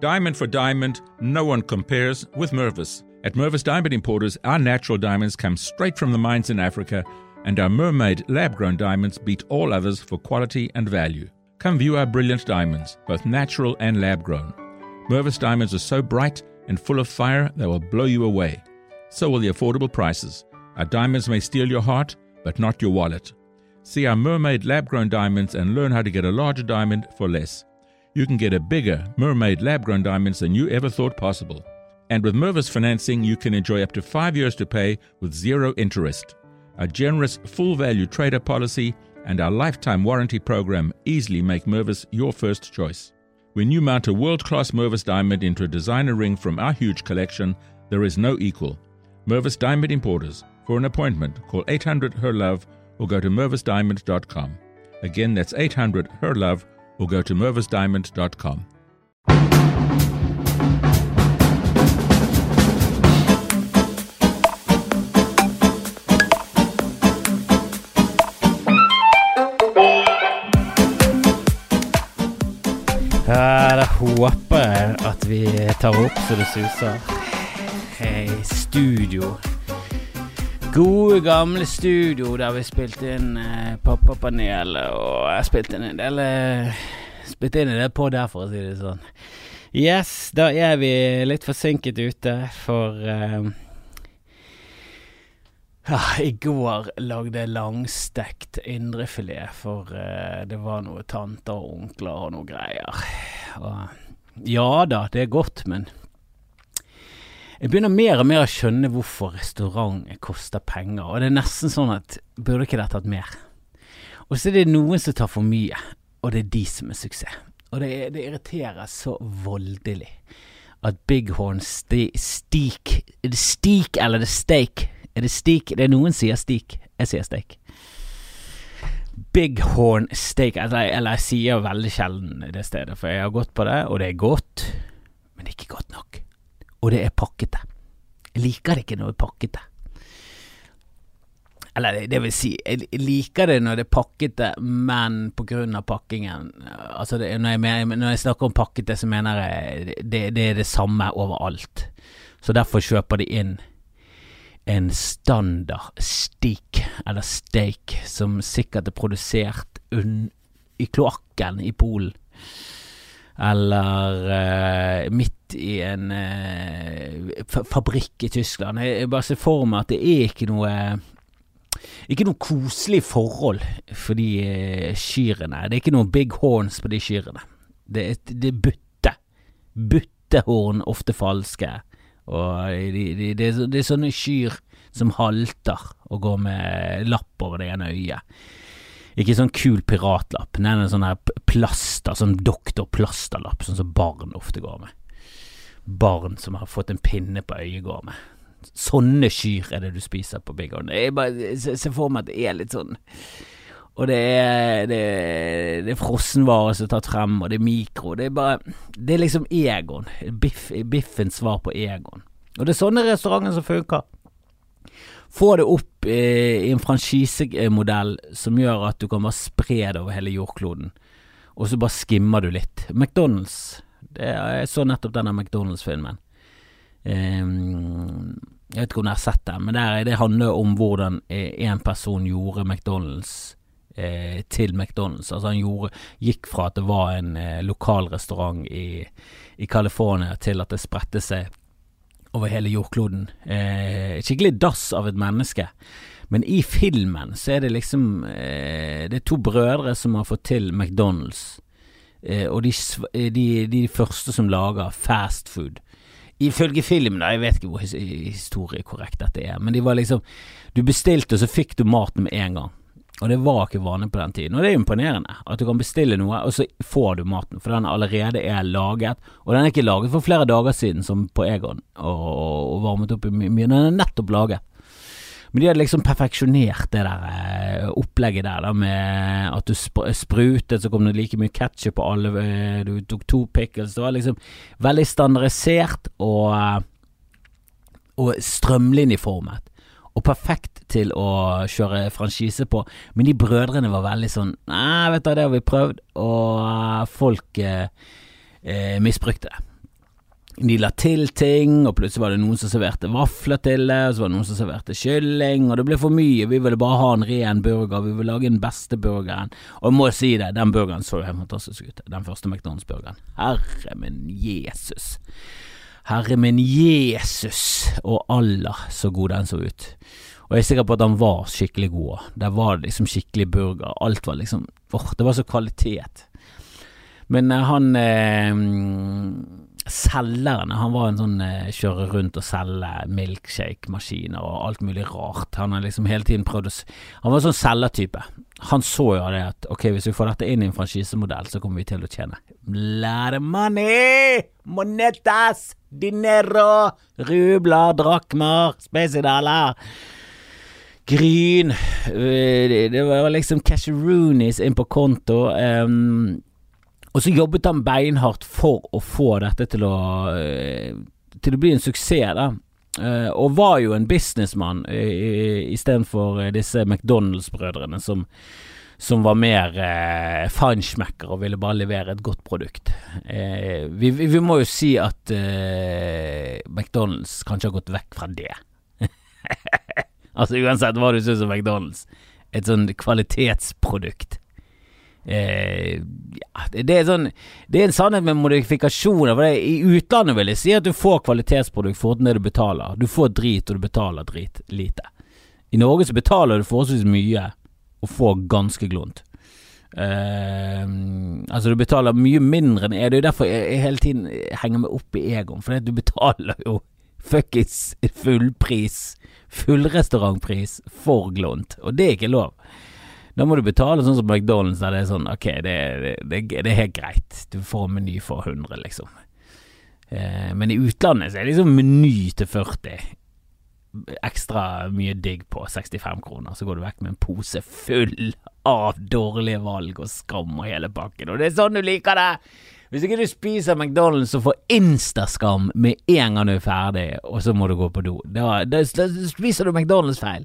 Diamond for diamond, no one compares with Mervis. At Mervis Diamond Importers, our natural diamonds come straight from the mines in Africa, and our mermaid lab grown diamonds beat all others for quality and value. Come view our brilliant diamonds, both natural and lab grown. Mervis diamonds are so bright and full of fire they will blow you away. So will the affordable prices. Our diamonds may steal your heart, but not your wallet. See our mermaid lab grown diamonds and learn how to get a larger diamond for less. You can get a bigger mermaid lab grown diamonds than you ever thought possible. And with Mervis financing, you can enjoy up to five years to pay with zero interest. Our generous full value trader policy and our lifetime warranty program easily make Mervis your first choice. When you mount a world class Mervis diamond into a designer ring from our huge collection, there is no equal. Mervis Diamond Importers. For an appointment, call 800 HER LOVE or go to mervisdiamond.com. Again, that's 800 HER LOVE or go to mervisdiamond.com. Da håper jeg at vi tar opp så det suser. Hei, studio. Gode, gamle studio der vi spilte inn eh, Pappapanelet, og jeg spilte inn en del eh, Spilte inn en del på der, for å si det sånn. Yes, da er vi litt forsinket ute, for eh, ja, I går lagde jeg langstekt indrefilet, for eh, det var noe tanter og onkler og noe greier. Og ja da, det er godt, men jeg begynner mer og mer å skjønne hvorfor restaurant koster penger, og det er nesten sånn at burde ikke dette hatt mer? Og så er det noen som tar for mye, og det er de som er suksess. Og det, det irriterer så voldelig at Bighorn Steak Er det steak eller er det steak? Er det steak? Det er noen sier steak. Jeg sier steak. Bighorn steak eller, eller jeg sier veldig sjelden det stedet, for jeg har gått på det, og det er godt, men det er ikke godt nok. Og det er pakkete. Jeg liker det ikke når det er pakkete. Eller det vil si, jeg liker det når det er pakkete, men på grunn av pakkingen Altså det, når, jeg, når, jeg, snakker om pakkete, så mener jeg det, det er det samme overalt. Så derfor kjøper de inn en standard steak, eller steak, som sikkert er produsert i kloakken i Polen. Eller uh, midt i en uh, fabrikk i Tyskland. Jeg, jeg bare ser for meg at det er ikke noe ikke noe koselig forhold for de uh, kyrne. Det er ikke noe big horns på de kyrne. Det, det er butte. Buttehorn, ofte falske. Og de, de, er, det er sånne kyr som halter og går med lapp over det ene øyet. Ikke sånn kul piratlapp, nei, en sånn her plaster, sånn doktorplasterlapp, sånn som barn ofte går med. Barn som har fått en pinne på øyet, går med. Sånne kyr er det du spiser på Big Horn. Ser for meg at det er litt sånn Og det er, det, det er frossenvare som er tatt frem, og det er mikro. Det er bare Det er liksom Egon. Biff, biffens svar på Egon. Og det er sånne restauranter som funker. Få det opp eh, i en franchisemodell som gjør at du kan bare spre det over hele jordkloden, og så bare skimmer du litt. McDonald's. Det, jeg så nettopp denne McDonald's-filmen. Um, jeg vet ikke om dere har sett den, men der, det handler om hvordan en person gjorde McDonald's eh, til McDonald's. Altså han gjorde, gikk fra at det var en eh, lokal restaurant i, i California til at det spredte seg over hele jordkloden. Eh, skikkelig dass av et menneske. Men i filmen så er det liksom eh, Det er to brødre som har fått til McDonald's. Eh, og de, eh, de, de, første som lager fast food. Ifølge filmen, da, jeg vet ikke hvor historiekorrekt dette er, men de var liksom Du bestilte, og så fikk du maten med en gang. Og det var ikke vanlig på den tiden. Og det er imponerende at du kan bestille noe, og så får du maten, for den allerede er laget. Og den er ikke laget for flere dager siden, som på Egon, og, og varmet opp i mye. Den er nettopp laget. Men de hadde liksom perfeksjonert det der eh, opplegget der, da, med at du sprutet, så kom det like mye ketsjup på alle, eh, du tok to pickles. Det var liksom veldig standardisert og, eh, og strømlinjeformet og perfekt til å kjøre franchise på, men de brødrene var veldig sånn Nei, vet du, det har vi prøvd, og folk eh, eh, misbrukte det. de la til ting, og plutselig var det noen som serverte vafler til det, og så var det noen som serverte kylling, og det ble for mye. Vi ville bare ha en ren burger, vi ville lage den beste burgeren. Og jeg må si det, den burgeren så jo helt fantastisk ut, den første McDonald's-burgeren. Herre min Jesus. Herre min Jesus og Allah, så god den så ut. Og jeg er sikker på at han var skikkelig god. Der var det liksom skikkelig burger. Alt var liksom åh, det var så kvalitet. Men eh, han eh, selgeren, han var en sånn eh, kjøre rundt og selge milkshake-maskiner og alt mulig rart. Han har liksom hele tiden prøvd å Han var en sånn selgertype. Han så jo det at ok, hvis vi får dette inn i en franchisemodell, så kommer vi til å tjene Lære money! Monetas! Dinero! Rubler, drakmer, spesidaler. Gryn. Eh, det var liksom casheroonies inn på konto. Um, og så jobbet han beinhardt for å få dette til å, eh, til å bli en suksess, da. Uh, og var jo en businessmann uh, istedenfor disse McDonald's-brødrene som, som var mer eh, feinschmecker og ville bare levere et godt produkt. Eh, vi, vi, må jo si at McDonald's kanskje har gått vekk fra det. altså uansett hva du syns om McDonald's, et sånn kvalitetsprodukt Eh, det, er sånn, det er en sannhet med modifikasjoner. For det, I utlandet vil jeg si at du får kvalitetsprodukt for det du betaler. Du får drit, og du betaler drit lite. I Norge så betaler du forholdsvis mye og får ganske glunt. Uh, altså, du betaler mye mindre enn jeg. Det er jo derfor jeg hele tiden henger meg opp i Egon. For du betaler jo fuckings fullpris, fullrestaurantpris for glunt, og det er ikke lov. Da må du betale sånn som McDonald's, der det er sånn ok, det, det, det, er helt greit, du får en meny for 100, liksom. Eh, men i utlandet så er det liksom meny til 40. Ekstra mye digg på 65 kroner, så går du vekk med en pose full av dårlige valg og skam og hele pakken, og det er sånn du liker det! Hvis ikke du spiser McDonald's og får instaskam med en gang du er ferdig, og så må du gå på do, da, da, da spiser du McDonald's feil.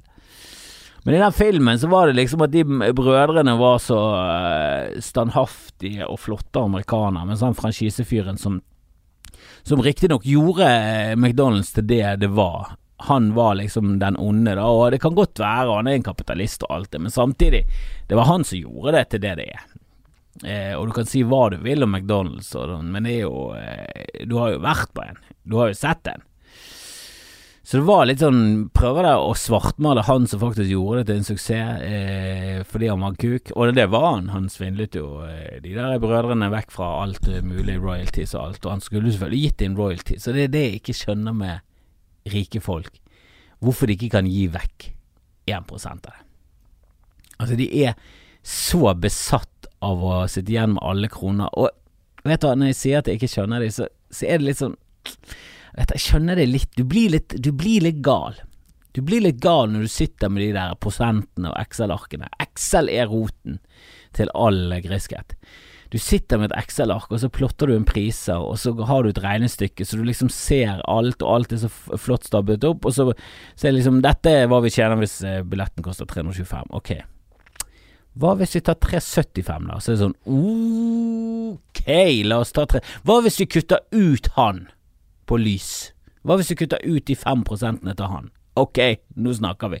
Men i den filmen så var det liksom at de brødrene var så uh, standhaftige og flotte amerikanere, mens han franchisefyren som som riktignok gjorde eh, McDonald's til det det var. Han var liksom den onde, da, og det kan godt være han er en kapitalist og alt det, men samtidig, det var han som gjorde det til det det er. Eh, og du kan si hva du vil om McDonald's, og, men det er jo eh, Du har jo vært på en. Du har jo sett en. Så det var litt sånn Prøver det å svartmale han som faktisk gjorde det til en suksess eh, fordi han var kuk. Og det var han. Han svindlet jo eh, de der brødrene vekk fra alt mulig royalties og alt. Og han skulle selvfølgelig gitt inn royalties. Så det er det jeg ikke skjønner med rike folk. Hvorfor de ikke kan gi vekk 1 av det. Altså, de er så besatt av å sitte igjen med alle kroner. Og vet du hva, når jeg sier at jeg ikke skjønner det, så, så er det litt sånn jeg skjønner det litt. Du blir litt, du blir litt gal. Du blir litt gal når du sitter med de der prosentene og Excel-arkene. Excel er roten til all griskhet. Du sitter med et Excel-ark, og så plotter du en priser, og så har du et regnestykke, så du liksom ser alt, og alt er så flott stabbet opp, og så, så er liksom Dette er hva vi tjener hvis eh, billetten koster 325. Ok. Hva hvis vi tar 375, da? Så er det sånn Ok, la oss ta 3 Hva hvis vi kutter ut han? På lys. Hva hvis du kutter ut de fem prosentene til han? Ok, nå snakker vi.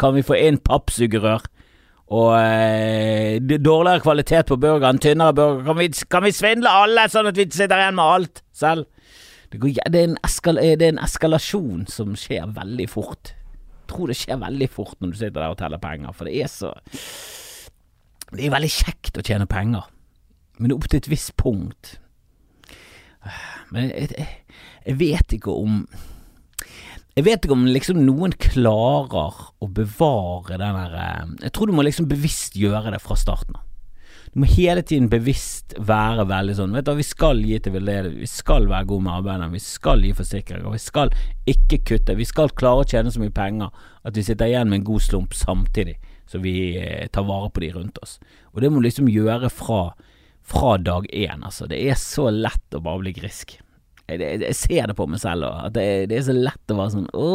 Kan vi få inn pappsugerør? Og eh, dårligere kvalitet på burgeren, tynnere burger. Kan vi, kan vi, svindle alle, sånn at vi sitter igjen med alt selv? Det, går, det, er eskal, det, er en eskalasjon som skjer veldig fort. Jeg tror det skjer veldig fort når du sitter der og teller penger, for det er så Det er veldig kjekt å tjene penger, men opp til et visst punkt. Men jeg, jeg, jeg vet ikke om jeg vet ikke om liksom noen klarer å bevare den der eh, Jeg tror du må liksom bevisst gjøre det fra starten av. Du må hele tiden bevisst være veldig sånn Vet du, vi skal gi til veldedighet, vi skal være gode med arbeiderne, vi skal gi forsikringer, vi skal ikke kutte, vi skal klare å tjene så mye penger at vi sitter igjen med en god slump samtidig så vi eh, tar vare på de rundt oss. Og det må du liksom gjøre fra, fra dag én, altså. Det er så lett å bare bli grisk jeg, jeg, ser det på meg selv òg, det, det, er så lett å være sånn Å,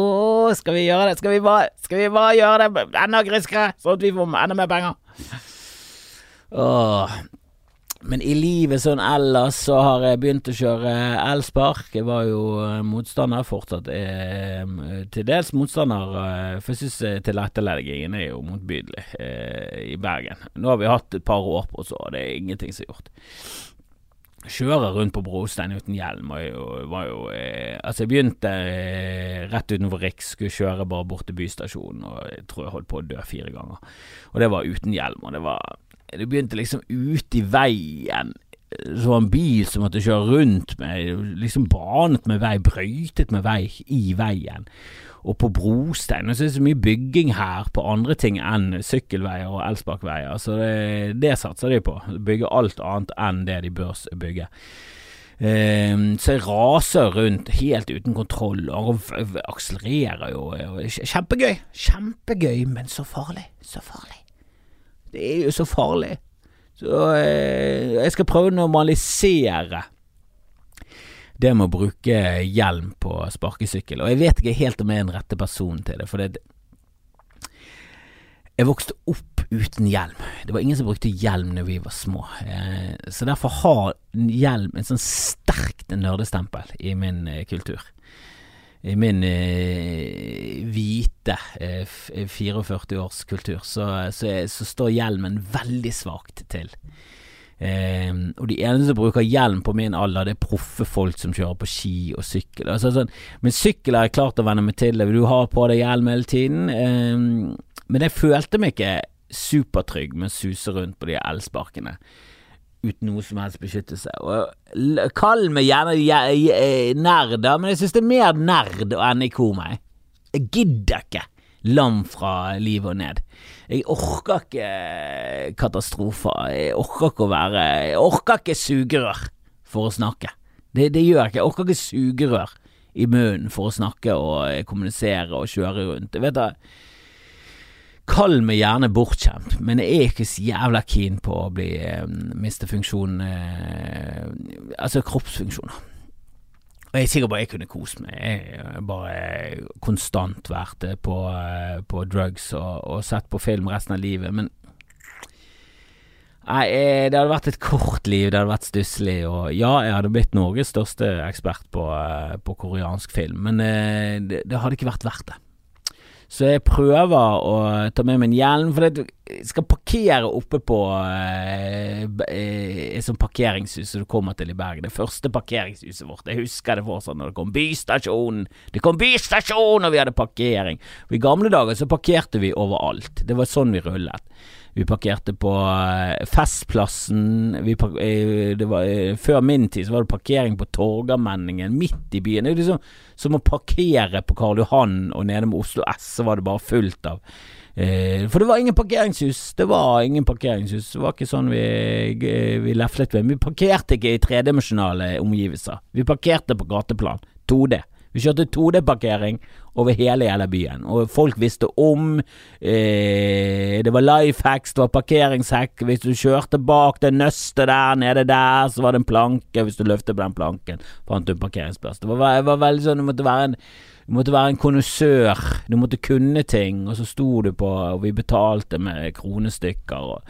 skal vi gjøre det? Skal vi bare, skal vi bare gjøre det enda griskere, sånn at vi får enda mer penger? Åh. Men i livet sånn ellers så har jeg begynt å kjøre elspark. Jeg var jo eh, motstander, fortsatt eh, til dels motstander. Eh, for jeg syns tilretteleggingen er jo motbydelig eh, i Bergen. Nå har vi hatt et par år på oss, og det er ingenting som er gjort. Kjøre rundt på brostein uten hjelm Og, og var jo eh, Altså, jeg begynte eh, rett utenfor Riks, skulle kjøre bare bort til bystasjonen, og jeg tror jeg holdt på å dø fire ganger. Og det var uten hjelm, og det var det begynte liksom ute i veien. Så var en bil som måtte kjøre rundt med, liksom banet med vei, brøytet med vei i veien. Og på brostein. Og så er det så mye bygging her på andre ting enn sykkelveier og elsparkveier. Så det, det satser de på. Bygge alt annet enn det de bør bygge. Um, så jeg raser rundt helt uten kontroll og akselererer jo. Kjempegøy! Kjempegøy, men så farlig. Så farlig. Det er jo så farlig. Så eh, jeg skal prøve å normalisere det med å bruke hjelm på sparkesykkel. Og jeg vet ikke helt om jeg er den rette personen til det, for det Jeg vokste opp uten hjelm. Det var ingen som brukte hjelm når vi var små. Eh, så derfor har hjelm en sånn sterkt nerdestempel i min eh, kultur i min eh, hvite eh, 44 års kultur, så, så, så, står hjelmen veldig svakt til. Eh, og de eneste som bruker hjelm på min alder, det er proffe folk som kjører på ski og sykkel. Altså, sånn, men sykkel har jeg klart å venne meg til. Du har på deg hjelm hele tiden. Eh, men jeg følte meg ikke supertrygg med å suse rundt på de elsparkene uten noe som helst beskyttelse. Og Kall meg gjerne nerd, men jeg synes det er mer nerd å NIK meg. Jeg gidder ikke lam fra livet og ned. Jeg orker ikke katastrofer. Jeg orker ikke å være Jeg orker ikke sugerør for å snakke. Det, det gjør jeg ikke. Jeg orker ikke sugerør i munnen for å snakke og kommunisere og kjøre rundt. Jeg vet da Kall meg gjerne bortkjent men jeg er ikke så jævla keen på å bli eh, miste funksjon eh, Altså kroppsfunksjoner. Og jeg er sikker på at jeg kunne kost meg. Jeg bare konstant vært eh, på, eh, på drugs og, og, sett på film resten av livet, men Nei, eh, det hadde vært et kort liv, det hadde vært stusslig, og ja, jeg hadde blitt Norges største ekspert på, på koreansk film, men det, det hadde ikke vært verdt det. Så jeg prøver å ta med meg en hjelm, for jeg skal parkere oppe på eh, eh, et sånt parkeringshus som du kommer til i Bergen. Det første parkeringshuset vårt. Jeg husker det fortsatt når det kom Bystasjonen. Det kom Bystasjon, og vi hadde parkering. Og I gamle dager så parkerte vi overalt. Det var sånn vi rullet. Vi parkerte på eh, Festplassen. Vi park eh, var, eh, før min tid så var det parkering på Torgallmenningen, midt i byen. Det er liksom som å parkere på Karl Johan og nede med Oslo S, så var det bare fullt av For det var ingen parkeringshus. Det var ingen parkeringshus. Det var ikke sånn vi, vi leflet ved. Vi parkerte ikke i tredimensjonale omgivelser. Vi parkerte på gateplan. 2D. Vi kjørte 2D-parkering over hele hele byen, og folk visste om. Eh, det var life hacks, det var parkeringshekk. Hvis du kjørte bak det nøstet der nede der, så var det en planke. Hvis du løftet på den planken, fant du en parkeringsplass. Det var, var veldig sånn, det måtte være en du måtte være en konnoissør, du måtte kunne ting, og så sto du på, og vi betalte med kronestykker. Og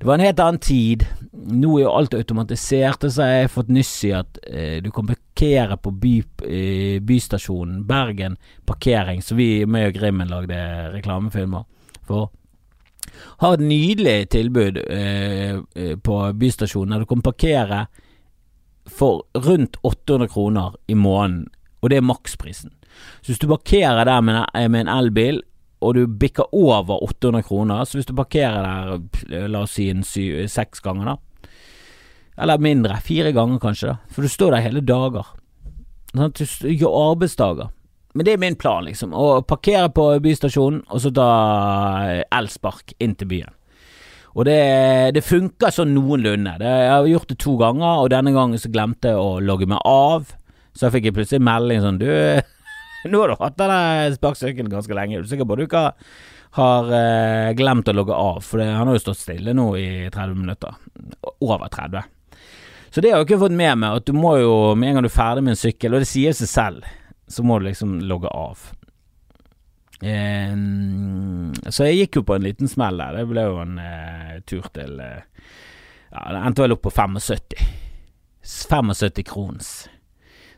det var en helt annen tid. Nå er jo alt automatisert, så har jeg fått nyss i at eh, du kan parkere på by, eh, bystasjonen Bergen parkering, så vi, meg og Grimmen lagde reklamefilmer for. Har et nydelig tilbud eh, eh på bystasjonen der du kan parkere for rundt 800 kroner i måneden, og det er maksprisen. Så hvis du parkerer der med, en elbil, og du bikker over 800 kroner, så hvis du parkerer der la oss si en sy, seks ganger, da, eller mindre, fire ganger kanskje, da, for du står der hele dager, sånn, du gjør arbeidsdager. Men det er min plan, liksom. Å parkere på bystasjonen, og så ta elspark inn til byen. Og det, det funker sånn noenlunde. Det, jeg har gjort det to ganger, og denne gangen så glemte jeg å logge meg av. Så jeg fikk plutselig melding sånn Du, Nå har du hatt denne sparkesykkelen ganske lenge. Du Er sikker på at du ikke har eh, glemt å logge av? For det, han har jo stått stille nå i 30 minutter. Over 30. Så det har jeg ikke fått med meg, at du må jo, med en gang du er ferdig med en sykkel, og det sier seg selv, så må du liksom logge av. Eh, så jeg gikk jo på en liten smell der. Det ble jo en eh, tur til uh, Ja, det endte vel opp på 75. 75 krons.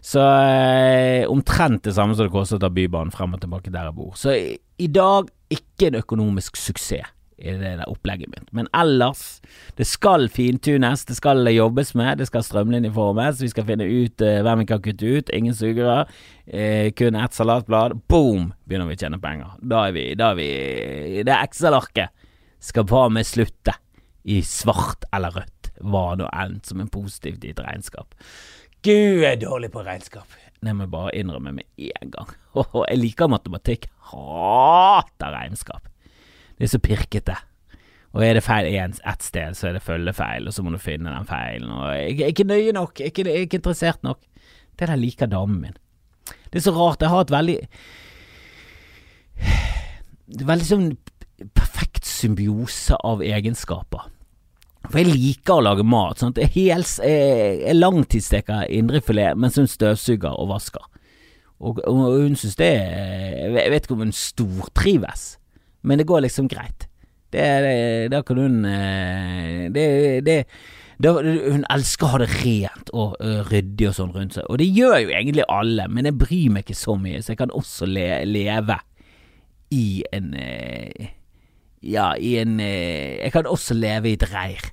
Så eh, omtrent det samme som det koster å ta Bybanen frem og tilbake der jeg bor. Så i, i dag ikke en økonomisk suksess i det der opplegget mitt. Men ellers, det skal fintunes, det skal jobbes med, det skal strømlinjeformes, vi skal finne ut eh, hvem vi kan kutte ut, ingen sugerør, Eh, kun ett salatblad. Boom! Begynner vi å tjene penger. Da er vi, da er vi Det Excel-arket skal bare med slutte i svart eller rødt, hva nå enn som er positivt i et regnskap. Gud, jeg er dårlig på regnskap. Det må jeg bare innrømme med en gang. jeg liker matematikk, hater regnskap. Det er så pirkete. Og er det feil ett sted, så er det følgefeil, og så må du finne den feilen. Og jeg er ikke nøye nok, jeg er ikke, jeg er interessert nok. Det der liker damen min. Det er så rart. Jeg har et veldig er veldig sånn perfekt symbiose av egenskaper. For jeg liker å lage mat. Sånn hels, jeg, jeg langtidssteker indrefilet mens hun støvsuger og vasker. Og, og, hun synes det Jeg vet ikke om hun stortrives men det går liksom greit. Det, da kan hun eh, det, det da, hun elsker å ha det rent og uh, ryddig og sånn rundt seg, og det gjør jo egentlig alle, men jeg bryr meg ikke så mye, så jeg kan også le, leve i en uh, Ja, i en Jeg kan også leve i et reir.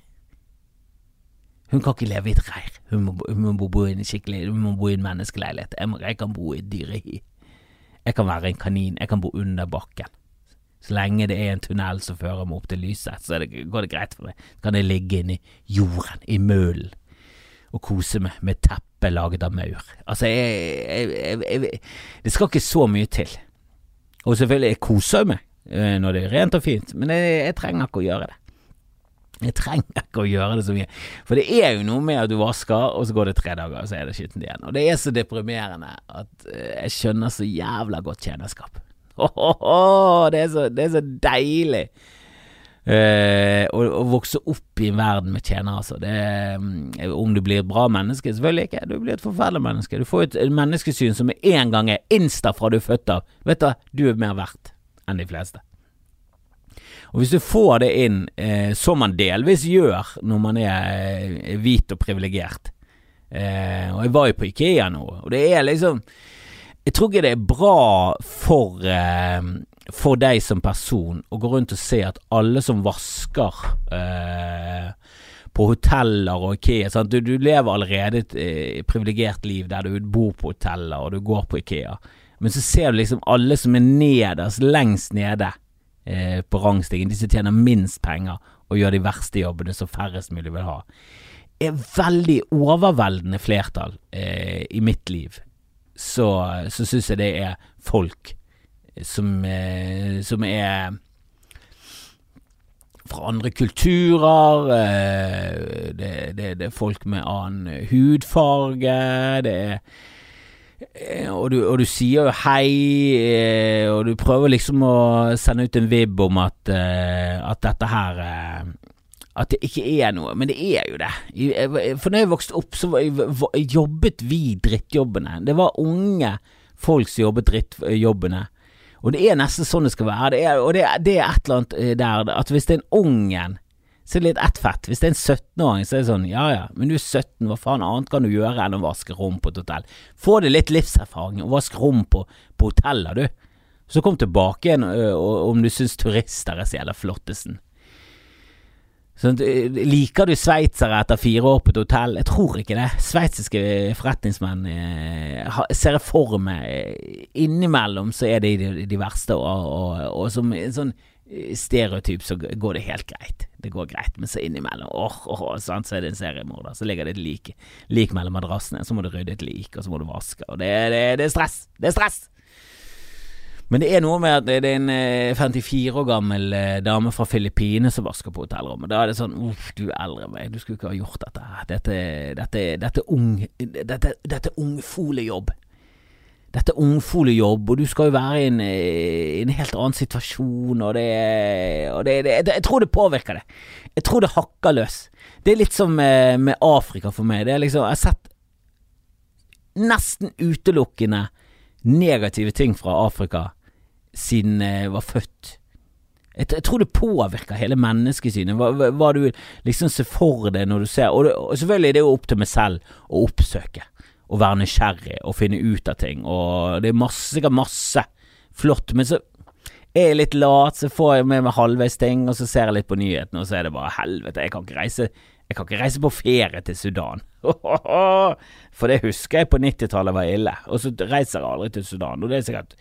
Hun kan ikke leve i et reir. Hun må, hun må bo i en skikkelig Hun må bo i en menneskeleilighet. Jeg, må, jeg kan bo i et dyrehi. Jeg kan være en kanin. Jeg kan bo under bakken. Så lenge det er en tunnel som fører meg opp til lyset, så det, går det greit for meg. Så kan jeg ligge inni jorden, i mølen, og kose meg med teppe laget av maur. Altså, jeg, jeg, jeg, Det skal ikke så mye til. Og selvfølgelig, jeg koser meg eh, når det er rent og fint, men jeg, trenger ikke å gjøre det. Jeg trenger ikke å gjøre det så mye. For det er jo noe med at du vasker, og så går det tre dager, og så er det skittent igjen. Og det er så deprimerende at eh, jeg skjønner så jævla godt tjenerskap. Det, er så, det, er så, deilig eh, å, å, vokse opp i en verden med tjenere, altså. Det, um, om du blir et bra menneske? Selvfølgelig ikke. Du blir et forferdelig menneske. Du får et, menneskesyn som med en gang er insta fra du er født av. Vet du, du er mer verdt enn de fleste. Og Hvis du får det inn, eh, som man delvis gjør når man er eh, hvit og privilegert. Eh, Og jeg var jo på Ikea nå, og det er liksom jeg tror ikke det er bra for, eh, for deg som person å gå rundt og se at alle som vasker eh, på hoteller og Ikea du, du, lever allerede et eh, privilegert liv der du bor på hoteller og du går på Ikea, men så ser du liksom alle som er nederst, lengst nede eh, på rangstigen, de som tjener minst penger og gjør de verste jobbene som færrest mulig vil ha, er veldig overveldende flertall eh, i mitt liv så, så syns jeg det er folk som, eh, som er fra andre kulturer. Eh, det, det, det, er folk med annen hudfarge. Det er eh, og du, og du, sier jo hei, og du prøver liksom å sende ut en vibb om at, at dette her at det ikke er noe, men det er jo det. For når jeg vokste opp, så jobbet vi drittjobbene. Det var unge folk som jobbet drittjobbene. Og det er nesten sånn det skal være. Det er, og det det er, et eller annet eh, der at hvis det er en ungen, så litt ett fett. Hvis det er en 17-åring, så er det sånn ja ja, men du er 17, hva faen annet kan du gjøre enn å vaske rom på et hotell? Få deg litt livserfaring og vask rom på, på hoteller, du. Så kom tilbake igjen om du syns turister er så jævla flottesen. Sånn, liker du sveitsere etter fire år på et hotell? Jeg tror ikke det. Sveitsiske forretningsmenn eh, ser jeg for meg Innimellom så er de de, de verste, og, og, og, som sånn stereotyp så går det helt greit. Det går greit, men så innimellom åh, åh, sant, så er det en seriemorder. Så ligger det et lik, lik mellom madrassene, så må du rydde et lik, og så må du vaske. Og det, det, det er stress! Det er stress! Men det er noe med at det er en 54 eh, år gammel eh, dame fra Filippinene som vasker på hotellrommet. Da er det sånn uff, du eldre meg, du skulle ikke ha gjort dette. Dette, dette, dette, ung, ungfolejobb. Dette er ungfolejobb, og du skal jo være i en, i en helt annen situasjon, og det, og det, det Jeg tror det påvirker det. Jeg tror det hakker løs. Det er litt som med, med Afrika for meg. Det er liksom Jeg har sett nesten utelukkende negative ting fra Afrika siden jeg var født. Jeg, jeg tror det påvirker hele menneskesynet, hva, hva, du liksom ser for deg når du ser Og, og selvfølgelig er det jo opp til meg selv å oppsøke, og være nysgjerrig og finne ut av ting, og det er masse, sikkert masse flott, men så er jeg litt lat, så får jeg med meg halvveis ting, og så ser jeg litt på nyhetene, og så er det bare helvete, jeg kan ikke reise jeg kan ikke reise på ferie til Sudan. For det husker jeg på 90-tallet var ille, og så reiser jeg aldri til Sudan. Og det er sikkert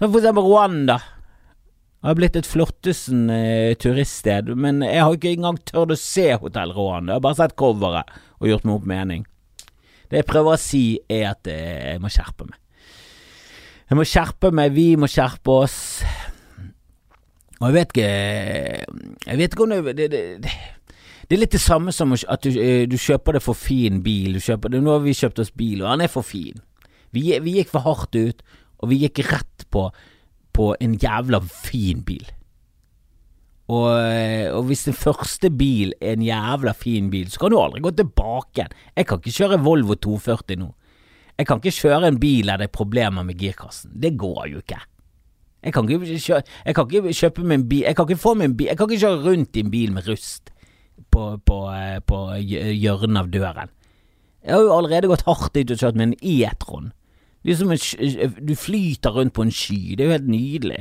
For eksempel Rwanda. Det har blitt et flottesen eh, turiststed, men jeg har ikke engang tørt å se Hotell Rwanda. Jeg har bare sett coveret og gjort meg opp mening. Det jeg prøver å si, er at eh, jeg må skjerpe meg. Jeg må skjerpe meg, vi må skjerpe oss. Og jeg vet ikke Jeg vet ikke om det, det, det, det det er litt det samme som at du, eh, du kjøper det for fin bil. Det, nå har vi kjøpt oss bil, og den er for fin. Vi, vi gikk for hardt ut, og vi gikk rett på, på en jævla fin bil. Og, eh, og, hvis den første bil er en jævla fin bil, så kan du aldri gå tilbake igjen. Jeg kan ikke kjøre Volvo 240 nå. Jeg kan ikke kjøre en bil der det er problemer med girkassen. Det går jo ikke. Jeg kan ikke, kjøre, jeg kan ikke kjøpe meg bil Jeg kan ikke få meg bil Jeg kan ikke kjøre rundt i en bil med rust på, på, eh, på hjørnet av døren. Jeg har jo allerede gått hardt ut og kjørt med en E-tron. Du flyter rundt på en sky. Det er jo helt nydelig.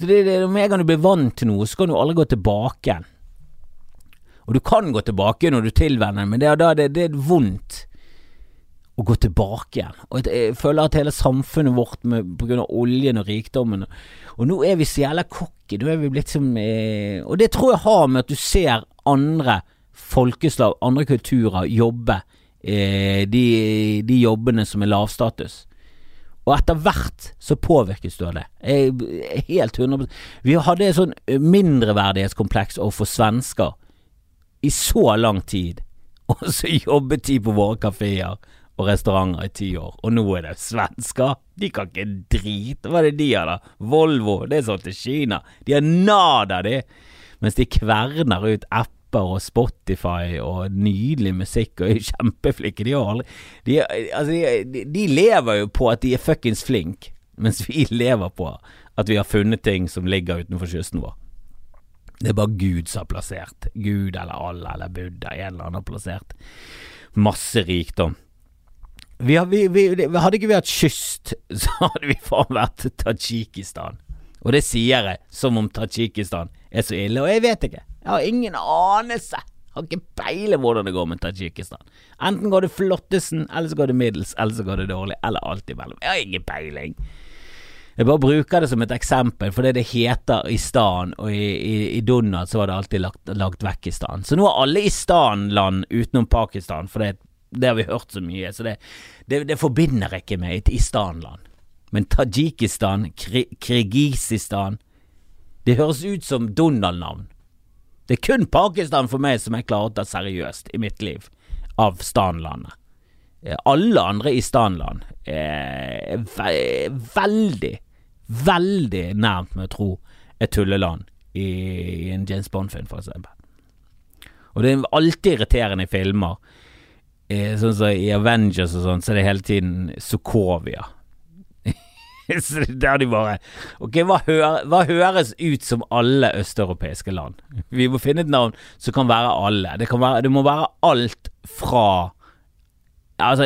Så det, det, Med en gang du blir vant til noe, så kan du aldri gå tilbake. Og du kan gå tilbake når du tilvenner, men det er, det, det er vondt å gå tilbake igjen. Og jeg føler at hele samfunnet vårt med, på grunn av oljen og rikdommen Og nå er vi så jævla cocky. Nå er vi blitt som eh, Og det tror jeg har med at du ser andre folkeslag, andre kulturer, jobbe eh, de, de, jobbene som er lavstatus. Og etter hvert så påvirkes du av det. Jeg, helt 100 Vi hadde et sånn mindreverdighetskompleks overfor svensker i så lang tid, og så jobbet de på våre kafeer og restauranter i ti år, og nå er det svensker. De kan ikke drite. Hva er det de har, da? Volvo, det er sånn til Kina. De har nada, de. Mens de kverner ut apper og Spotify og nydelig musikk og er kjempeflinke. De altså, de, de, lever jo på at de er fuckings flinke, mens vi lever på at vi har funnet ting som ligger utenfor kysten vår. Det er bare Gud som har plassert. Gud eller Allah eller Buddha, en eller annen har plassert masse rikdom. Vi, vi, vi, hadde ikke vi hatt kyst, så hadde vi faen vært Tadsjikistan. Og det sier jeg som om Tadsjikistan er så ille, og jeg vet ikke. Jeg har ingen anelse. Jeg har ikke peiling hvordan det går med Tadsjikistan. Enten går det flottesen, eller så går det middels, eller så går det dårlig, eller alt imellom. Jeg har ingen peiling. Jeg bare bruker det som et eksempel, fordi det heter i stan, og i, i, i Donald så var det alltid lagt, lagt vekk stan. Så nå er alle i stan-land utenom Pakistan, for det det har vi hørt så mye, så det, det, det forbinder ikke med et istanland. Men Tadsjikistan, Kirgisistan Det høres ut som Donald-navn. Det er kun Pakistan for meg som jeg klarer å ta seriøst i mitt liv, av stanlandet. Eh, alle andre i stanland er ve veldig, veldig nærmt med å tro et tulleland i, en James Bond-film, for eksempel. Og det er alltid irriterende i filmer Sånn som i Avengers og sånn, så er det hele tiden Sokovia. der de bare Ok, hva, hører, hva høres ut som alle østeuropeiske land? Vi må finne et navn som kan være alle. Det, være, det må være alt fra Altså,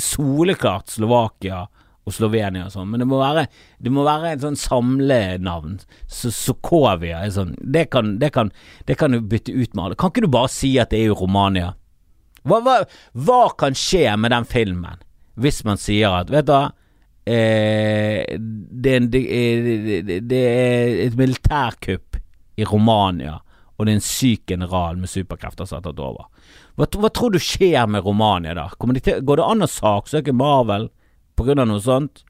soleklart Slovakia og Slovenia og sånn, men det må være, det må være en sånn samlenavn. Så Sokovia er sånn det kan, det, kan, det kan du bytte ut med alle. Kan ikke du bare si at det er jo Romania? Hva, hva, hva, kan skje med den filmen hvis man sier at Vet du hva eh, det, er det, det, er et militærkupp i Romania, og det er en syk general med superkrefter som har tatt over. Hva, hva, tror du skjer med Romania da? De til, går det an å saksøke Marvel av noe sånt?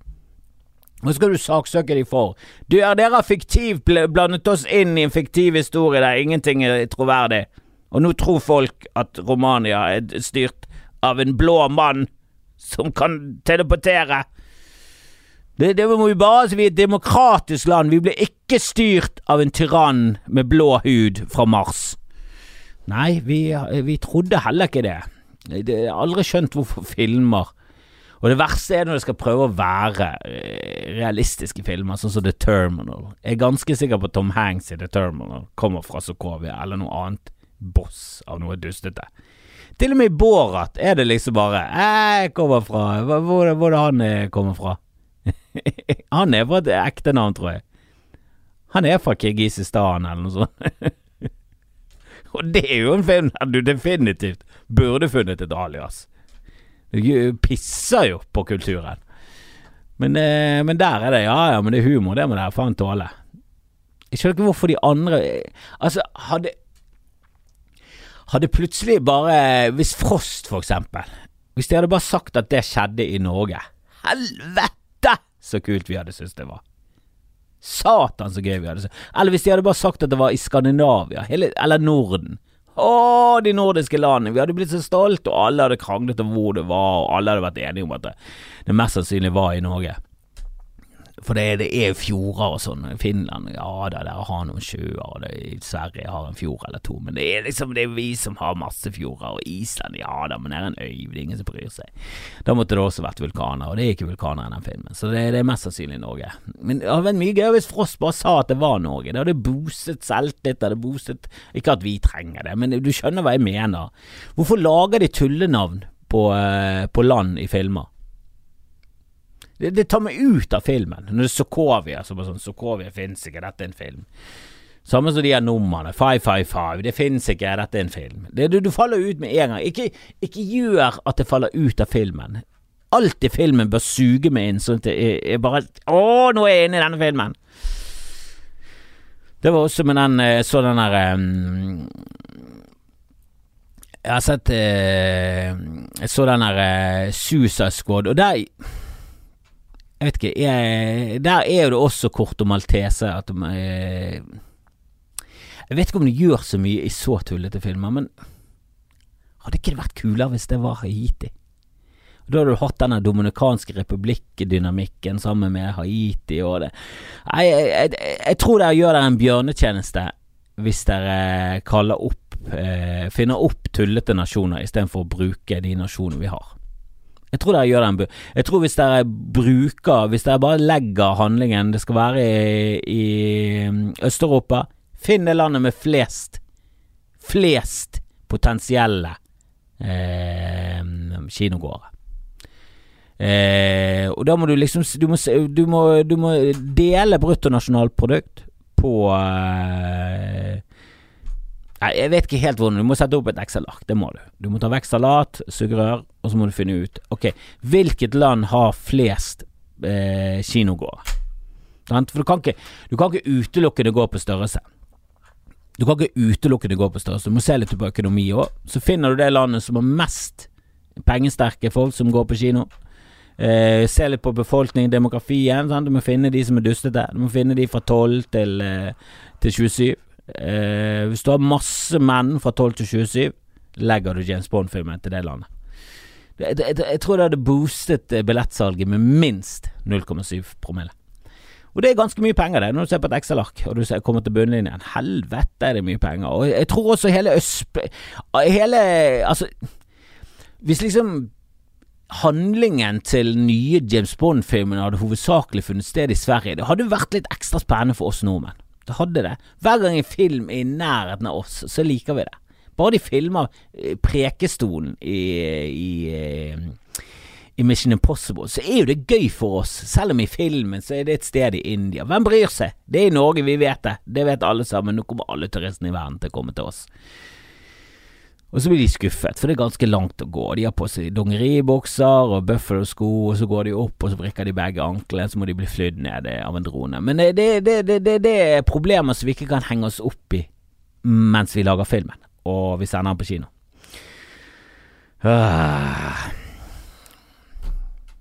Hva skal du saksøke dem for? Du, er dere fiktivt blandet oss inn i en fiktiv historie der ingenting er troverdig? Og nå tror folk at Romania er styrt av en blå mann som kan teleportere. Det, det må vi bare vi er et demokratisk land. Vi blir ikke styrt av en tyrann med blå hud fra Mars. Nei, vi, vi trodde heller ikke det. Jeg har aldri skjønt hvorfor filmer Og det verste er når det skal prøve å være eh, realistiske filmer, sånn som The Terminal. Jeg er ganske sikker på at Tom Hanks i The Terminal kommer fra Sokovia, eller noe annet boss av noe dustete. Til og med i Borat er det liksom bare Jeg kommer fra Hvor, hvor, hvor han eh, kommer fra? han er fra et ekte navn, tror jeg. Han er fra Kirgisistan, eller noe sånt. Og det er jo en film der du definitivt burde funnet et alias. Du pisser jo på kulturen. Men, eh, men, der er det Ja ja, men det er humor, det må dere faen tåle. Jeg skjønner ikke hvorfor de andre Altså, hadde Hadde plutselig bare Hvis Frost, for eksempel Hvis de hadde bare sagt at det skjedde i Norge Helvete, så kult vi hadde syntes det var. Satan, så gøy vi hadde syntes Eller hvis de hadde bare sagt at det var i Skandinavia, hele, eller Norden. Å, de nordiske landene. Vi hadde blitt så stolte, og alle hadde kranglet om hvor det var, og alle hadde vært enige om at det, det mest sannsynlig var i Norge. For det, det er fjorder og sånn. Finland, ja da, der har noen sjøer, og det, Sverige har en fjord eller to. Men det er liksom det er vi som har masse fjorder, og Island, ja da, men det er en øy, det er ingen som bryr seg. Da måtte det også vært vulkaner, og det er ikke vulkaner i den filmen. Så det, det er mest sannsynlig Norge. Men det hadde vært mye gøy hvis Frost bare sa at det var Norge. Det hadde boostet selvtillit, det hadde boostet Ikke at vi trenger det, men du skjønner hva jeg mener. Hvorfor lager de tullenavn på, uh, på land i filmer? Det, det, tar meg ut av filmen. Når det er Sokovia, så bare sånn Sokovia fins ikke, dette er en film. Samme som de her numrene. 555, det fins ikke, dette er en film. Det, du, du, faller ut med en gang. Ikke, ikke, gjør at det faller ut av filmen. Alt i filmen bør suge meg inn, sånn at er, er bare Å, nå er jeg inne i denne filmen! Det var også med den eh, Så den der um, Jeg har sett uh, Jeg så den der Suicide Squad, og der jeg vet ikke, jeg, der er jo det også kort om maltese at de eh, Jeg vet ikke om det gjør så mye i så tullete filmer, men hadde ikke det vært kulere hvis det var Haiti? Da hadde du hatt denne dominikanske republikk-dynamikken sammen med Haiti og det Jeg, jeg, jeg, jeg tror dere gjør dere en bjørnetjeneste hvis dere kaller opp eh, finner opp tullete nasjoner istedenfor å bruke de nasjonene vi har. Jeg tror dere gjør den Jeg tror hvis dere bruker Hvis dere bare legger handlingen Det skal være i, i Øst-Europa Finn det landet med flest Flest potensielle eh, kinogårder. Eh, og da må du liksom Du må, du må, du må dele bruttonasjonalprodukt på eh, Nei, Jeg vet ikke helt hvordan. Du må sette opp et Excel-ark. Det må du. Du må ta vekk salat, sugerør, og så må du finne ut Ok, hvilket land har flest eh, kinogårder? For du kan, ikke, du kan ikke utelukkende gå på størrelse. Du kan ikke utelukkende gå på størrelse. Du må se litt på økonomi òg. Så finner du det landet som har mest pengesterke folk som går på kino. Eh, se litt på befolkningen, demografien. Sant? Du må finne de som er dustete. Du må finne de fra 12 til, eh, til 27. Eh, hvis du har masse menn fra 12 til 27, legger du James Bond-filmen til det landet. Jeg, jeg, jeg, tror det hadde boostet eh, billettsalget med minst 0,7 promille. Og det er ganske mye penger, det, når du ser på et Excel-ark og du kommer til bunnlinjen. Helvete er det mye penger. Og jeg tror også hele Østb... Hele Altså, hvis liksom handlingen til nye James Bond-filmen hadde hovedsakelig funnet sted i Sverige, det hadde vært litt ekstra spennende for oss nordmenn. Det hadde det. Hver gang en film er i nærheten av oss, så liker vi det. Bare de filmer eh, Prekestolen i, i, eh, i Mission Impossible, så er jo det gøy for oss. Selv om i filmen så er det et sted i India. Hvem bryr seg? Det er i Norge, vi vet det. Det vet alle sammen. Nå kommer alle turistene i verden til å komme til oss. Og så blir de skuffet, for det er ganske langt å gå. De har på seg dongeribukser og buffalo-sko, og så går de opp, og så vrikker de begge anklene, så må de bli flydd ned av en drone. Men det, det, det, det, er problemer som vi ikke kan henge oss opp i mens vi lager filmen, og vi sender den på kino. Ah.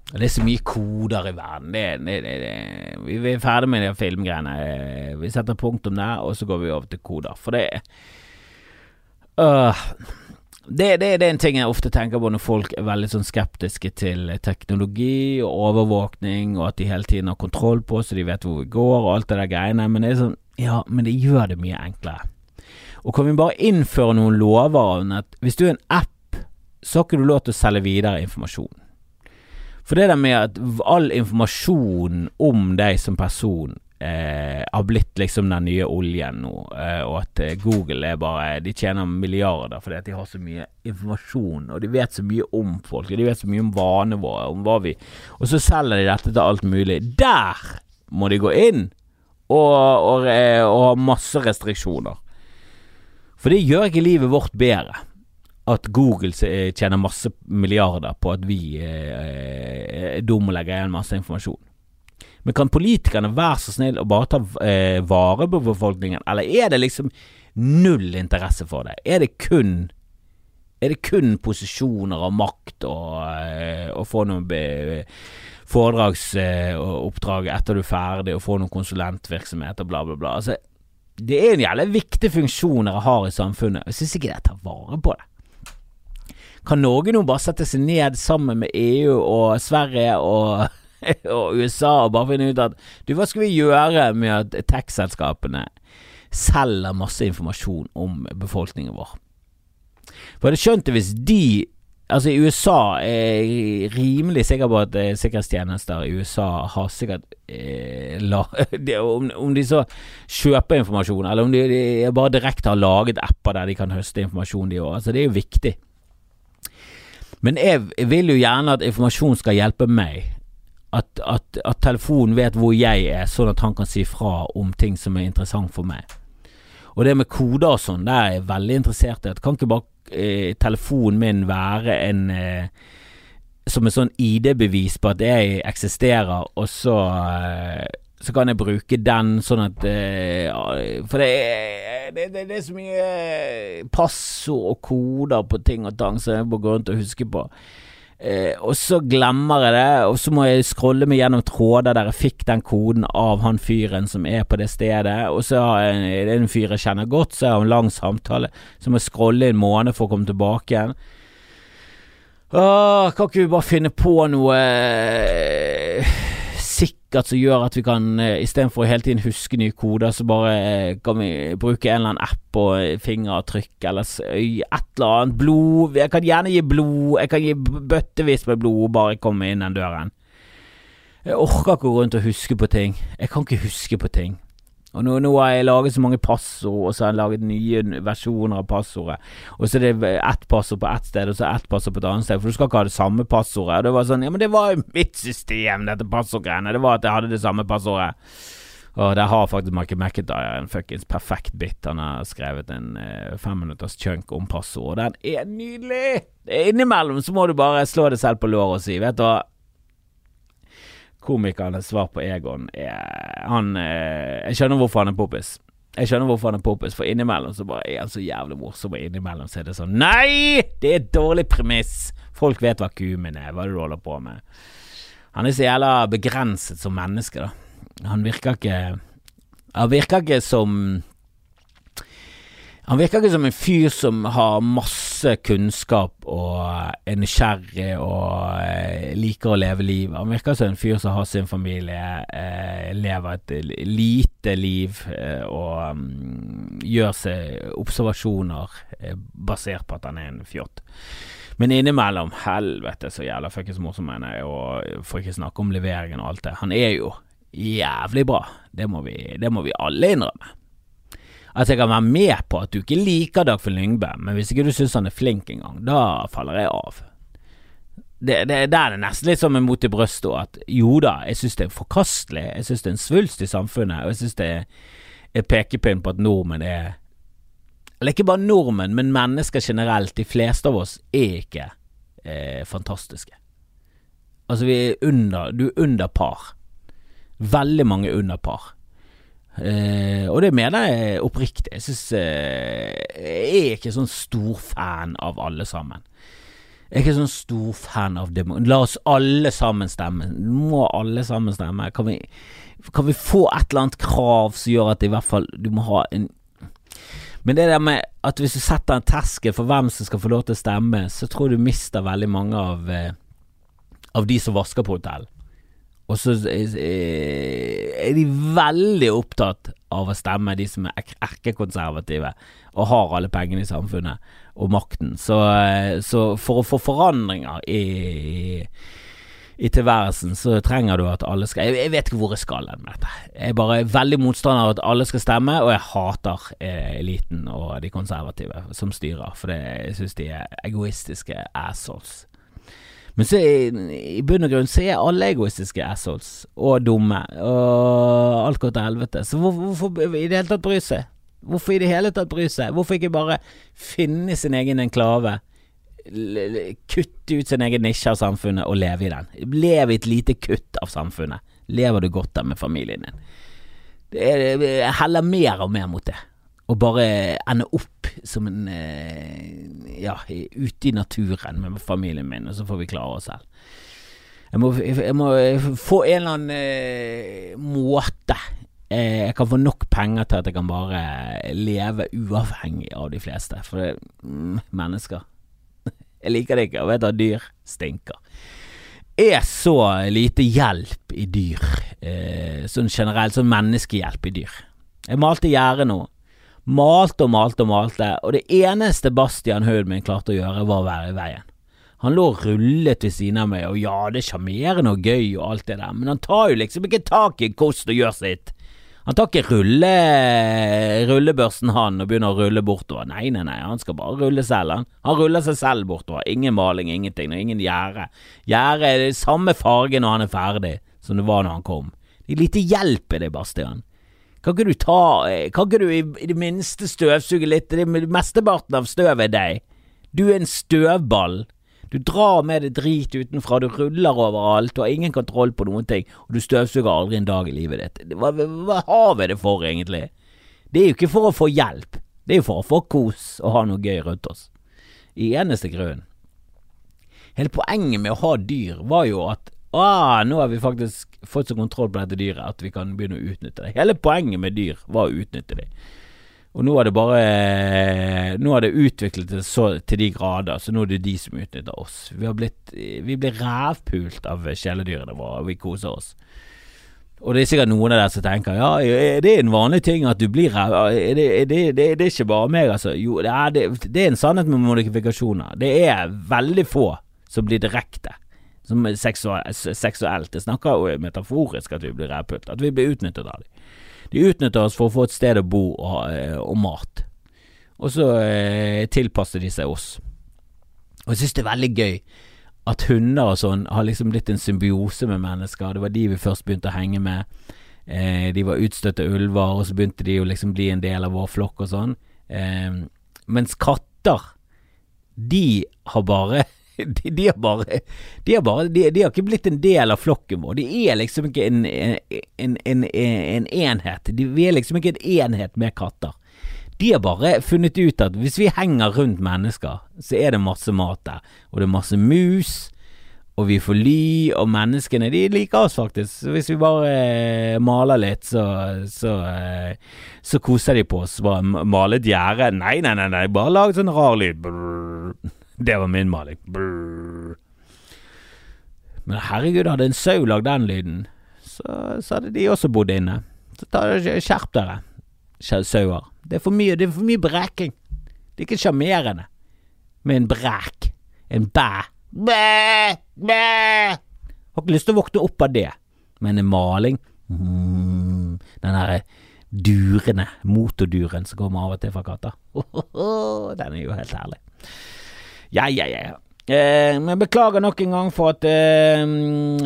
Det er så mye koder i verden. Det, det, det, vi er ferdig med de filmgreiene. Vi setter punktum der, og så går vi over til koder. For det er Uh, det, det, det, er en ting jeg ofte tenker på når folk er veldig sånn skeptiske til teknologi og overvåkning, og at de hele tiden har kontroll på så de vet hvor vi går og alt det der greiene. Men det er sånn, ja, men det gjør det mye enklere. Og kan vi bare innføre noen lover om at hvis du er en app, så har ikke du lov til å selge videre informasjon. For det der med at all informasjon om deg som person eh, har blitt liksom den nye oljen nå, eh, og at eh, Google er bare De tjener milliarder fordi at de har så mye informasjon, og de vet så mye om folk, og de vet så mye om vanene våre, om hva vi Og så selger de dette til alt mulig. Der må de gå inn og, og, eh, og ha masse restriksjoner. For det gjør ikke livet vårt bedre at Google tjener masse milliarder på at vi er dumme og legger igjen masse informasjon. Men kan politikerne være så snill og bare ta eh, vare på befolkningen, eller er det liksom null interesse for det? Er det kun er det kun posisjoner og makt og, eh, og få noen foredragsoppdrag etter du er ferdig, og få noen konsulentvirksomhet og bla, bla, bla. Altså, det er en jævlig viktig funksjon dere har i samfunnet. Jeg syns ikke dere tar vare på det. Kan Norge nå bare sette seg ned sammen med EU og Sverige og og USA og bare finne ut at Du, hva skal vi gjøre med at tech-selskapene selger masse informasjon om befolkningen vår? For jeg skjønt det hvis de Altså, i USA er jeg rimelig sikker på at eh, sikkerhetstjenester i USA har sikkert eh, la, de, om, om, de så kjøper informasjon, eller om de, de bare direkte har laget apper der de kan høste informasjon, de òg. Altså, det er jo viktig. Men jeg vil jo gjerne at informasjon skal hjelpe meg at, at, at, telefonen vet hvor jeg er, sånn at han kan si fra om ting som er interessant for meg. Og det med koder og sånn, det er jeg veldig interessert i. Kan ikke bare eh, telefonen min være en eh, Som en sånn ID-bevis på at jeg eksisterer, og så eh, så kan jeg bruke den sånn at eh, For det er, det, det, det er så mye passord og koder på ting og tang som jeg må gå rundt og huske på. Eh, og så glemmer jeg det, og så må jeg scrolle meg gjennom tråder der jeg fikk den koden av han fyren som er på det stedet, og så er det en fyr jeg kjenner godt, så jeg har en lang samtale, så må jeg scrolle en måned for å komme tilbake igjen. Åh, kan ikke vi bare finne på noe sikkert som gjør at vi kan, eh, istedenfor å hele tiden huske nye koder, så bare eh, kan vi bruke en eller annen app og eh, fingeravtrykk eller et eller annet. Blod Jeg kan gjerne gi blod. Jeg kan gi bøttevis med blod bare komme inn den døren. Jeg orker ikke å gå rundt og huske på ting. Jeg kan ikke huske på ting. Og nå, nå, har jeg laget så mange passord, og så har jeg laget nye versjoner av passordet. Og så er det ett passord på ett sted, og så ett passord på et annet sted, for du skal ikke ha det samme passordet. Og det var sånn Ja, men det var jo mitt system, dette passordgreiene. Det var at jeg hadde det samme passordet. Og der har faktisk Michael McIntyre en fuckings perfekt bit. Han har skrevet en eh, femminutters chunk om passord, og den er nydelig! Innimellom så må du bare slå deg selv på låret og si, vet du hva komikernes svar på Egon er Han eh, Jeg skjønner hvorfor han er poppis. Jeg skjønner hvorfor han er poppis, for innimellom så bare er han så jævlig morsom, og innimellom så er det sånn Nei! Det er et dårlig premiss! Folk vet hva kumen er, hva du holder på med. Han er så jævla begrenset som menneske, da. Han virker ikke Han virker ikke som han virker ikke som en fyr som har masse kunnskap og er nysgjerrig og eh, liker å leve livet. Han virker som en fyr som har sin familie, eh, lever et lite liv eh, og um, gjør seg observasjoner eh, basert på at han er en fjott. Men innimellom, helvete så jævla fuckings morsom han er, og får ikke snakke om leveringen og alt det. Han er jo jævlig bra, det må vi, det må vi alle innrømme at jeg kan være med på at du ikke liker Dagfinn Lyngbø, men hvis ikke du syns han er flink engang, da faller jeg av. Det, det, det er det nesten litt som en mot i brystet, at jo da, jeg syns det er forkastelig, jeg syns det er en svulst i samfunnet, og jeg syns det er pekepinn på at nordmenn er Eller ikke bare nordmenn, men mennesker generelt, de fleste av oss, er ikke eh, fantastiske. Altså, vi er under Du er under par. Veldig mange under par. Uh, og det mener jeg oppriktig. Jeg synes uh, Jeg er ikke sånn stor fan av alle sammen. Jeg er ikke sånn stor fan av demo. La oss alle sammen stemme. Må alle sammen stemme? Kan vi, kan vi få et eller annet krav som gjør at i hvert fall du må ha en Men det der med at hvis du setter en terskel for hvem som skal få lov til å stemme, så tror jeg du mister veldig mange av, uh, av de som vasker på hotell. Og så er de veldig opptatt av å stemme de som er erkekonservative og har alle pengene i samfunnet og makten. Så, så for å få forandringer i, i tilværelsen, så trenger du at alle skal Jeg, jeg vet ikke hvor jeg skal med dette. Jeg er bare veldig motstander av at alle skal stemme, og jeg hater eh, eliten og de konservative som styrer, for det, jeg syns de er egoistiske assholes. Men så i, bunn og grunn så er alle egoistiske assholes, og dumme, og alt går til helvete. Så hvor, hvorfor i det hele tatt bry seg? Hvorfor i det hele tatt bry seg? Hvorfor ikke bare finne sin egen enklave? kutte ut sin egen nisje av samfunnet og leve i den. Lev i et lite kutt av samfunnet. Lever du godt der med familien din. Jeg heller mer og mer mot det. Og bare ende opp som en eh, Ja, ute i naturen med familien min, og så får vi klare oss selv. Jeg må, jeg må få en eller annen eh, måte jeg kan få nok penger til at jeg kan bare leve uavhengig av de fleste. For det, mm, mennesker jeg liker det ikke, og vet at dyr stinker. Er så lite hjelp i dyr, eh, sånn generelt, sånn menneskehjelp i dyr. Jeg malte gjerdet nå. Malte og malte og malte, og det eneste Bastian huden min klarte å gjøre, var å være i veien. Han lå og rullet ved siden av meg, og ja, det er sjarmerende og gøy og alt det der, men han tar jo liksom ikke tak i kost og gjør sitt. Han tar ikke rulle, rullebørsen han og begynner å rulle bortover. Nei, nei, nei, han skal bare rulle selv, han. Han ruller seg selv bortover. Ingen maling, ingenting, og ingen gjerde. Gjerdet er det samme farge når han er ferdig, som det var når han kom. Det er lite hjelp i det, Bastian. Kan ikke du ta Kan ikke du i, i det minste støvsuge litt? Det er Mesteparten av støvet er deg. Du er en støvball. Du drar med deg drit utenfra, du ruller overalt, du har ingen kontroll på noen ting, og du støvsuger aldri en dag i livet ditt. Hva, hva har vi det for, egentlig? Det er jo ikke for å få hjelp, det er jo for å få kos og ha noe gøy rundt oss. I eneste grunn. Hele poenget med å ha dyr var jo at ah, nå har vi faktisk fått så kontroll på dette dyret at vi kan begynne å utnytte det. Hele poenget med dyr var å utnytte det. Og nå har det bare Nå har det utviklet det så til de grader, så nå er det de som utnytter oss. Vi, har blitt, vi blir rævpult av kjæledyrene våre, og vi koser oss. Og det er sikkert noen av dere som tenker ja, er det en vanlig ting at du blir ræv... Er det, er det, det, det, er ikke bare meg, altså. Jo, det er, det er en sannhet med modifikasjoner. Det er veldig få som blir direkte. Som seksuelt. Det snakker jo metaforisk at vi blir rævpult. At vi blir utnyttet av dem. De utnytter oss for å få et sted å bo og, eh, og mat. Og så eh, tilpasser de seg oss. Og jeg synes det er veldig gøy at hunder og sånn har liksom blitt en symbiose med mennesker. Det var de vi først begynte å henge med. Eh, de var utstøtte ulver, og så begynte de å liksom bli en del av vår flokk og sånn. Eh, mens katter, de har bare de, de, har bare, de, har bare de, de, har ikke blitt en del av flokken vår. De er liksom ikke en, en, en, en enhet. vi er liksom ikke en enhet med katter. De har bare funnet ut at hvis vi henger rundt mennesker, så er det masse mat der. Og det er masse mus, og vi får ly, og menneskene de liker oss faktisk. Så hvis vi bare eh, maler litt, så, så, eh, så koser de på oss. Bare male et gjerde. Nei, nei, nei, nei, bare lag sånn rar lyd. Brrr. Det var min maling. Brrr. Men herregud, hadde en sau lagd den lyden, så, så, hadde de også bodd inne. Så skjerp dere, sauer. Det er for mye, det er for mye breking. Det er ikke sjarmerende med en brek. En bæ. Bæ, bæ. Har ikke lyst til å våkne opp av det. Men en maling mm, Den derre durene, motorduren som kommer av og til fra katta. den er jo helt herlig. Ja, ja, ja. Eh, men beklager nok en gang for at eh,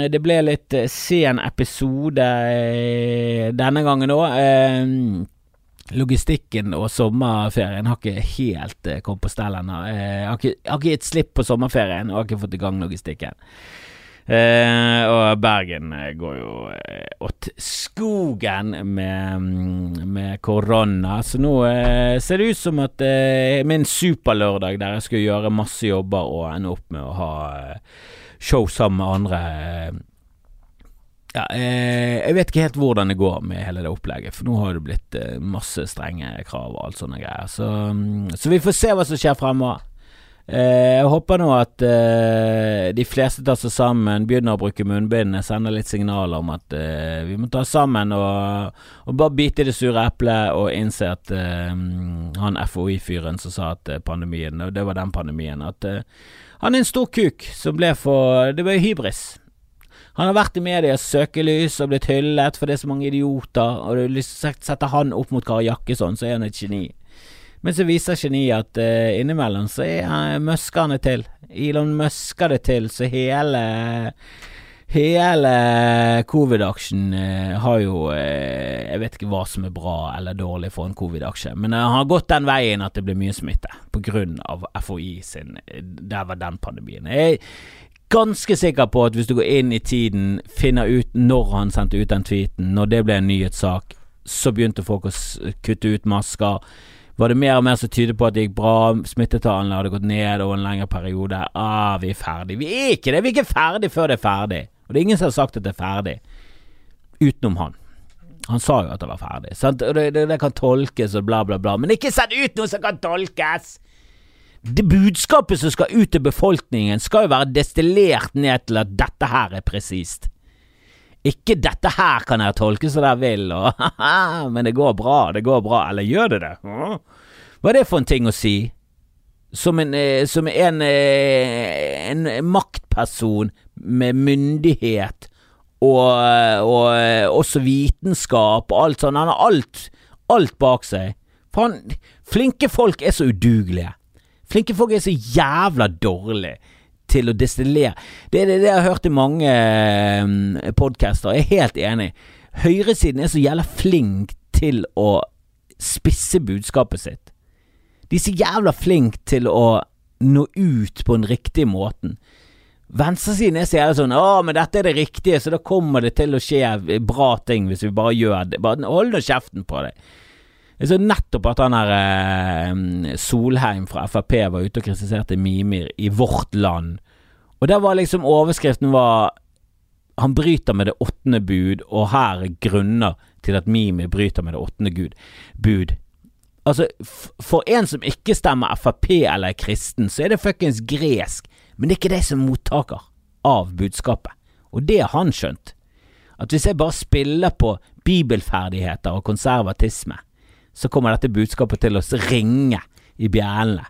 det ble litt eh, sen episode denne gangen òg. Logistikken og sommerferien har ikke helt kommet på stell ennå. jeg har ikke gitt slipp på sommerferien og har ikke fått i gang logistikken. Eh, og Bergen eh, går jo eh, åt skogen med, mm, med korona, så nå eh, ser det ut som at eh, min superlørdag der jeg skulle gjøre masse jobber og ende opp med å ha eh, show sammen med andre ja, jeg vet ikke helt hvordan det går med hele det opplegget, for nå har det blitt masse strenge krav og alt sånne greier. Så, mm, så vi får se hva som skjer fremover. Eh, jeg håper nå at eh, de fleste tar seg sammen, begynner å bruke munnbind, sender litt signaler om at eh, vi må ta oss sammen og, og, bare bite i det sure eplet og innse at han FHI-fyren som sa at pandemien, og det var den pandemien, at han er en stor kuk som ble for Det ble hybris. Han har vært i medias søkelys og blitt hyllet for det er så mange idioter, og du setter han opp mot Kari Jakkesson, så er han et geni. Men så viser geniet at uh, innimellom så er møsker han det til. Elon møsker det til, så hele Hele covid-aksjen uh, har jo uh, Jeg vet ikke hva som er bra eller dårlig for en covid-aksje, men den har gått den veien at det blir mye smitte av FHI sin Der var den pandemien. Jeg er ganske sikker på at hvis du går inn i tiden, finner ut når han sendte ut den tweeten, når det ble en nyhetssak, så begynte folk å kutte ut masker var det mer og mer som tyder på at det gikk bra, smittetallene hadde gått ned over en lengre periode. Ah, vi er ferdig. Vi er ikke det! Vi er ikke ferdig før det er ferdig. Og det er ingen som har sagt at det er ferdig, utenom han. Han sa jo at det var ferdig. Sant? Og det, det, det, kan tolkes og bla, bla, bla. Men ikke send ut noe som kan tolkes! Det budskapet som skal ut til befolkningen, skal jo være destillert ned til at dette her er presist. Ikke 'dette her kan jeg tolke som dere vil', og men det går bra, det går bra. Eller gjør det det? Hva er det for en ting å si? Som en, eh, som en, eh, en maktperson med myndighet og, og eh, også vitenskap og alt sånt. Han har alt, alt bak seg. Faen, flinke folk er så udugelige. Flinke folk er så jævla dårlige til å destillere. Det er det, jeg har hørt i mange uh, podcaster. Jeg er helt enig. Høyresiden er så jævla flink til å spisse budskapet sitt. De er så jævla flink til å nå ut på den riktige måten. Venstresiden er så jævla sånn 'Å, men dette er det riktige, så da kommer det til å skje bra ting hvis vi bare gjør det'. Bare hold nå kjeften på deg. Jeg så nettopp at han her eh, Solheim fra Frp var ute og kritiserte Mimir i Vårt Land. Og der var liksom overskriften var Han bryter med det åttende bud, og her er grunner til at Mimir bryter med det åttende gud. bud. Altså, for en som ikke stemmer Frp eller er kristen, så er det fuckings gresk, men det er ikke det som er mottaker av budskapet. Og det har han skjønt. At hvis jeg bare spiller på bibelferdigheter og konservatisme, så kommer dette budskapet til å ringe i bjellene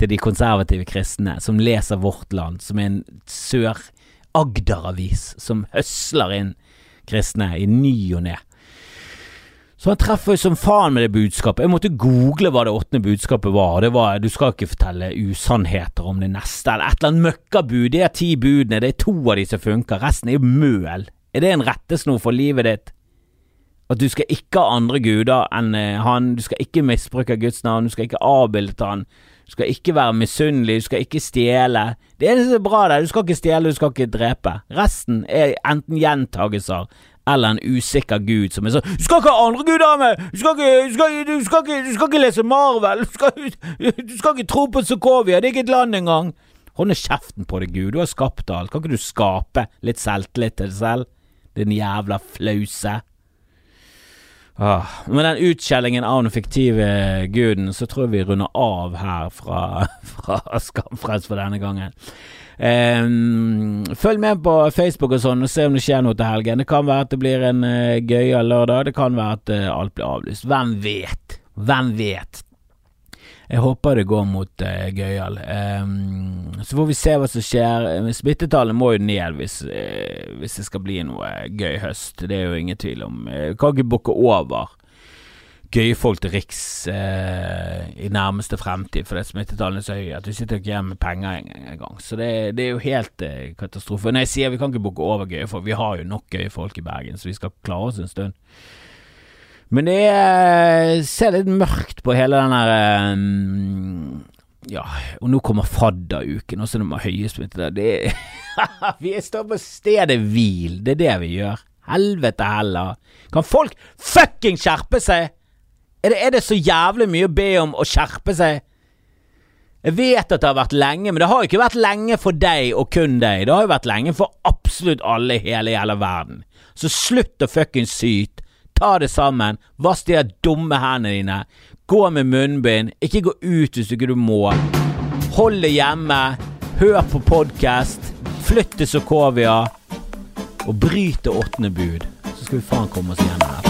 til de konservative kristne som leser Vårt Land, som er en Sør-Agder-avis som høsler inn kristne i ny og ne. Så han treffer jo som faen med det budskapet. Jeg måtte google hva det åttende budskapet var. og Det var du skal ikke fortelle usannheter om det neste, eller et eller annet møkkabud. Det er ti budene, det er to av de som funker, resten er jo møl. Er det en rettesnor for livet ditt? At du skal ikke ha andre guder enn eh, han, du skal ikke misbruke Guds navn, du skal ikke avbilde han, du skal ikke være misunnelig, du skal ikke stjele. Det eneste som er bra der, du skal ikke stjele, du skal ikke drepe. Resten er enten gjentagelser eller en usikker gud som er sånn Du skal ikke ha andre guder med! Du skal ikke, du skal, du skal ikke, du skal ikke lese Marvel! Du skal, du skal ikke tro på Sokovia! Det er ikke et land engang! Hold kjeften på deg, Gud. Du har skapt alt. Kan ikke du skape litt selvtillit til deg selv? Din jævla flause. Ah, med den utskjellingen av den fiktive guden, så tror jeg vi runder av her fra, fra Skamfrelst for denne gangen. Um, følg med på Facebook og sånn og se om det skjer noe til helgen. Det kan være at det blir en uh, gøyal lørdag. Det kan være at uh, alt blir avlyst. Hvem vet? Hvem vet? Jeg håper det går mot uh, gøyal. Um, så får vi se hva som skjer. Smittetallet må jo ned hvis, uh, hvis det skal bli noe gøy høst. Det er jo ingen tvil om. Jeg kan ikke bukke over gøye folk til Riks uh, i nærmeste fremtid, for smittetallene er så høye at vi sitter ikke igjen med penger engang. Så det, det, er jo helt uh, katastrofe. Når jeg sier vi kan ikke bukke over gøye folk, vi har jo nok gøye folk i Bergen, så vi skal klare oss en stund. Men det er, ser litt mørkt på hele den der um, Ja, og nå kommer fadderuken, og så er det høye smitte der. Vi står på stedet hvil, det er det vi gjør. Helvete heller. Kan folk fucking skjerpe seg? Er det, er det så jævlig mye å be om å skjerpe seg? Jeg vet at det har vært lenge, men det har jo ikke vært lenge for deg og kun deg. Det har jo vært lenge for absolutt alle i hele jævla verden. Så slutt å fuckings syte. Ta det sammen. Vask de dumme hendene dine. Gå med munnbind. Ikke gå ut hvis du ikke må. Hold det hjemme. Hør på podkast. Flytt til Sokovia. Og bryt det åttende bud. Så skal vi faen komme oss gjennom dette